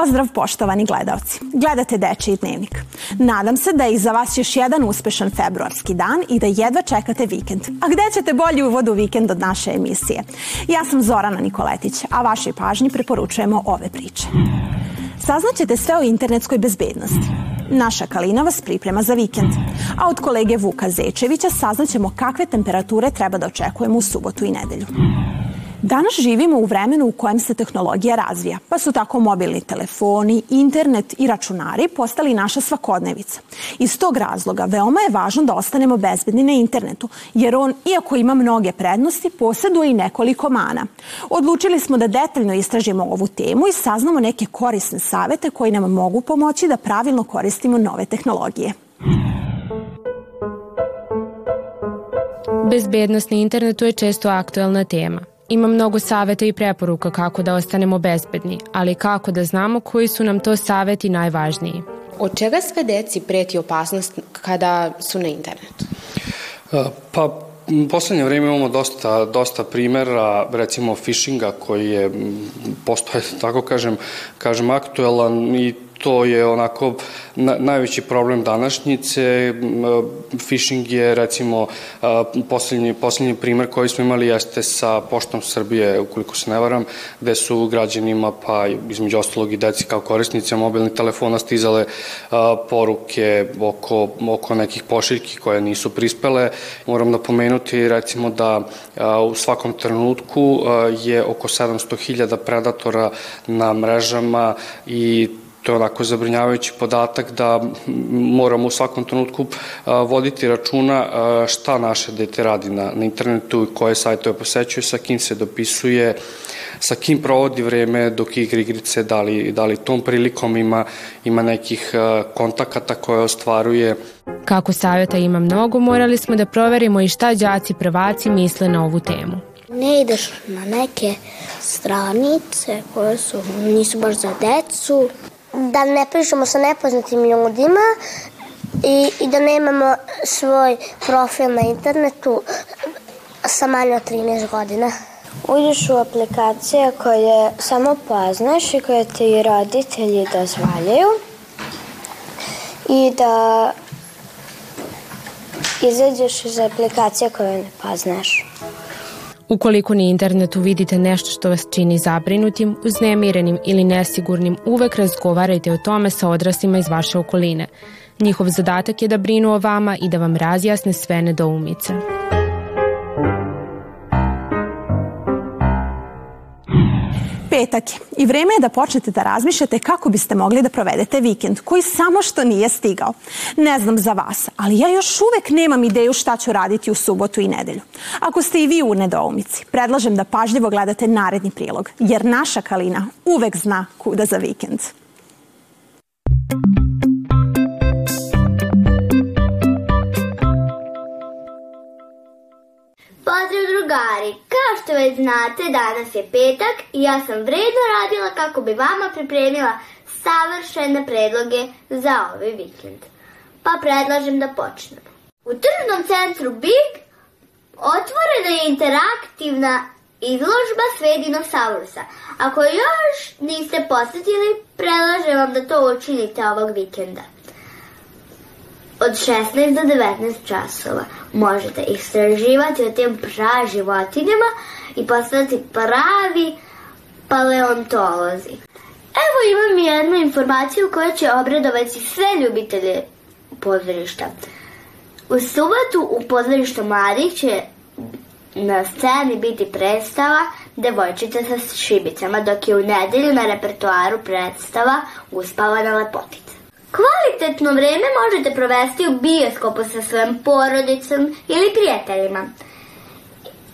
Pozdrav poštovani gledalci. Gledate Dečiji dnevnik. Nadam se da je iza vas još jedan uspešan februarski dan i da jedva čekate vikend. A gde ćete bolji uvod u vikend od naše emisije? Ja sam Zorana Nikoletić, a vašoj pažnji preporučujemo ove priče. Saznaćete sve o internetskoj bezbednosti. Naša Kalina vas priprema za vikend. A od kolege Vuka Zečevića saznaćemo kakve temperature treba da očekujemo u subotu i nedelju. Danas živimo u vremenu u kojem se tehnologija razvija, pa su tako mobilni telefoni, internet i računari postali naša svakodnevica. Iz tog razloga veoma je važno da ostanemo bezbedni na internetu, jer on, iako ima mnoge prednosti, posjeduje i nekoliko mana. Odlučili smo da detaljno istražimo ovu temu i saznamo neke korisne savete koji nam mogu pomoći da pravilno koristimo nove tehnologije. Bezbednost na internetu je često aktuelna tema. Ima mnogo saveta i preporuka kako da ostanemo bezbedni, ali kako da znamo koji su nam to saveti najvažniji. Od čega sve deci preti opasnost kada su na internetu? Pa U poslednje vreme imamo dosta, dosta primera, recimo phishinga koji je, postoje, tako kažem, kažem aktuelan i to je onako na, najveći problem današnjice. Phishing je recimo poslednji, poslednji primer koji smo imali jeste sa Poštom Srbije, ukoliko se ne varam, gde su građanima, pa između ostalog i deci kao korisnice mobilnih telefona stizale poruke oko, oko nekih pošiljki koje nisu prispele. Moram da pomenuti recimo da u svakom trenutku je oko 700.000 predatora na mrežama i to je onako zabrinjavajući podatak da moramo u svakom trenutku voditi računa šta naše dete radi na, na internetu, koje sajtove posećuje, sa kim se dopisuje, sa kim provodi vreme dok igra igrice, da li, da li tom prilikom ima, ima nekih kontakata koje ostvaruje. Kako savjeta ima mnogo, morali smo da proverimo i šta đaci prvaci misle na ovu temu. Ne ideš na neke stranice koje su, nisu baš za decu, da ne pričamo sa nepoznatim ljudima i, i da nemamo svoj profil na internetu sa manje od 13 godina. Uđeš u aplikacije koje samo poznaš i koje ti roditelji dozvaljaju i da izađeš iz aplikacije koje ne poznaš. Ukoliko na internetu vidite nešto što vas čini zabrinutim, uznemirenim ili nesigurnim, uvek razgovarajte o tome sa odraslima iz vaše okoline. Njihov zadatak je da brinu o vama i da vam razjasne sve nedoumice. Petak je i vreme je da počnete da razmišljate kako biste mogli da provedete vikend, koji samo što nije stigao. Ne znam za vas, ali ja još uvek nemam ideju šta ću raditi u subotu i nedelju. Ako ste i vi u nedoumici, predlažem da pažljivo gledate naredni prilog, jer naša Kalina uvek zna kuda za vikend. Drugari! Kao što već znate, danas je petak i ja sam vredno radila kako bi vama pripremila savršene predloge za ovaj vikend. Pa predlažem da počnemo. U tržnom centru Big otvorena je interaktivna izložba sve dinosaurusa. Ako još niste posetili, predlažem vam da to učinite ovog vikenda od 16 do 19 časova. Možete istraživati o tim pra životinjama i postati pravi paleontolozi. Evo imam jednu informaciju koja će obradovati sve ljubitelje pozorišta. U subotu u pozorištu mladih će na sceni biti predstava Devojčica sa šibicama, dok je u nedelju na repertoaru predstava Uspavana lepotica. Kvalitetno vreme možete provesti u bioskopu sa svojom porodicom ili prijateljima.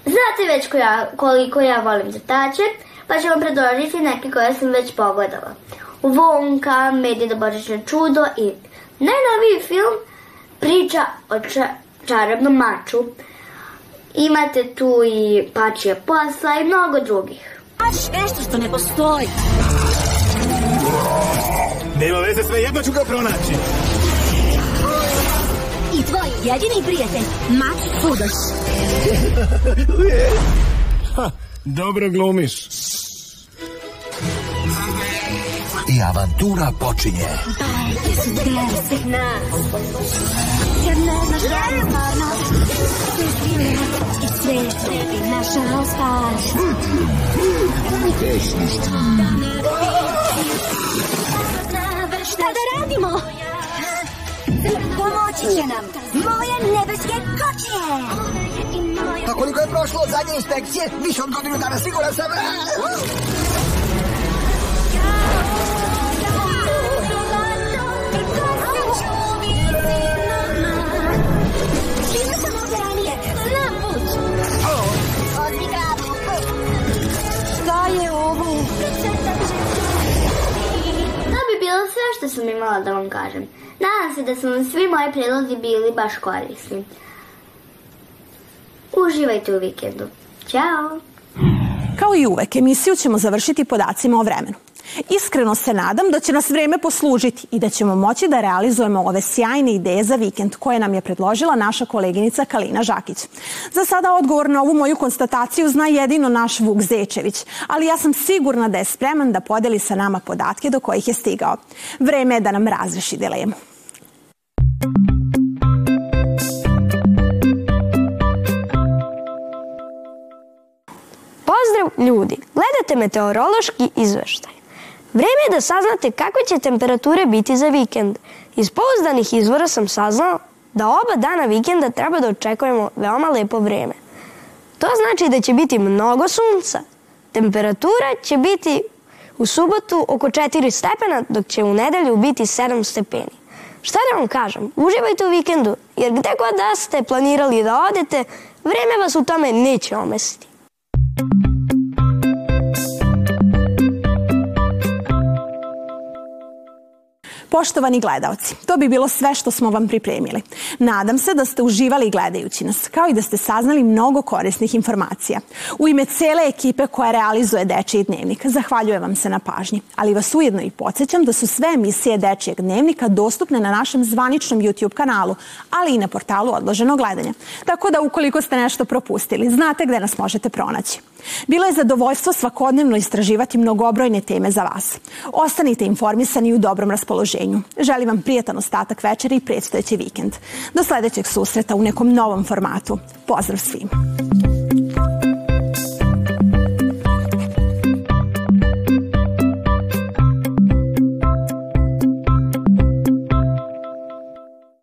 Znate već koja, koliko ja volim zrtače, pa ću vam predložiti neke koje sam već pogledala. Vonka, Medina Božićno čudo i najnoviji film Priča o ča čarobnom maču. Imate tu i Pačija posla i mnogo drugih. Baš nešto što ne postoji. Nema veze, sve jedno ću ga pronaći. I tvoj jedini prijatelj, Max Fudoš. ha, dobro glumiš. i avantura počinje. Bajke su svih nas. Kad ne znaš je stvarno, sve svile i sve sebi našao spas. Šta da radimo? Pomoći će nam moje nebeske kočije. A koliko je prošlo od zadnje inspekcije? Više od godinu dana, siguran sam. Bila što sam imala da vam kažem. Nadam se da su vam svi moji predlozi bili baš korisni. Uživajte u vikendu. Ćao! Kao i uvek, emisiju ćemo završiti podacima o vremenu. Iskreno se nadam da će nas vreme poslužiti i da ćemo moći da realizujemo ove sjajne ideje za vikend koje nam je predložila naša koleginica Kalina Žakić. Za sada odgovor na ovu moju konstataciju zna jedino naš Vuk Zečević, ali ja sam sigurna da je spreman da podeli sa nama podatke do kojih je stigao. Vreme je da nam razreši dilemu. Pozdrav ljudi, gledate meteorološki izveštaj. Vreme je da saznate kakve će temperature biti za vikend. Iz pouzdanih izvora sam saznao da oba dana vikenda treba da očekujemo veoma lepo vreme. To znači da će biti mnogo sunca. Temperatura će biti u subotu oko 4 stepena, dok će u nedelju biti 7 stepeni. Šta da vam kažem, uživajte u vikendu, jer gde god da ste planirali da odete, vreme vas u tome neće omestiti. Poštovani gledalci, to bi bilo sve što smo vam pripremili. Nadam se da ste uživali gledajući nas, kao i da ste saznali mnogo korisnih informacija. U ime cele ekipe koja realizuje Dečiji dnevnik, zahvaljujem vam se na pažnji, ali vas ujedno i podsjećam da su sve emisije Dečijeg dnevnika dostupne na našem zvaničnom YouTube kanalu, ali i na portalu Odloženo gledanje. Tako da ukoliko ste nešto propustili, znate gde nas možete pronaći. Bilo je zadovoljstvo svakodnevno istraživati mnogobrojne teme za vas. Ostanite informisani u dobrom raspoloženju. Želim vam prijatan ostatak večera i predstojeći vikend. Do sledećeg susreta u nekom novom formatu. Pozdrav svima!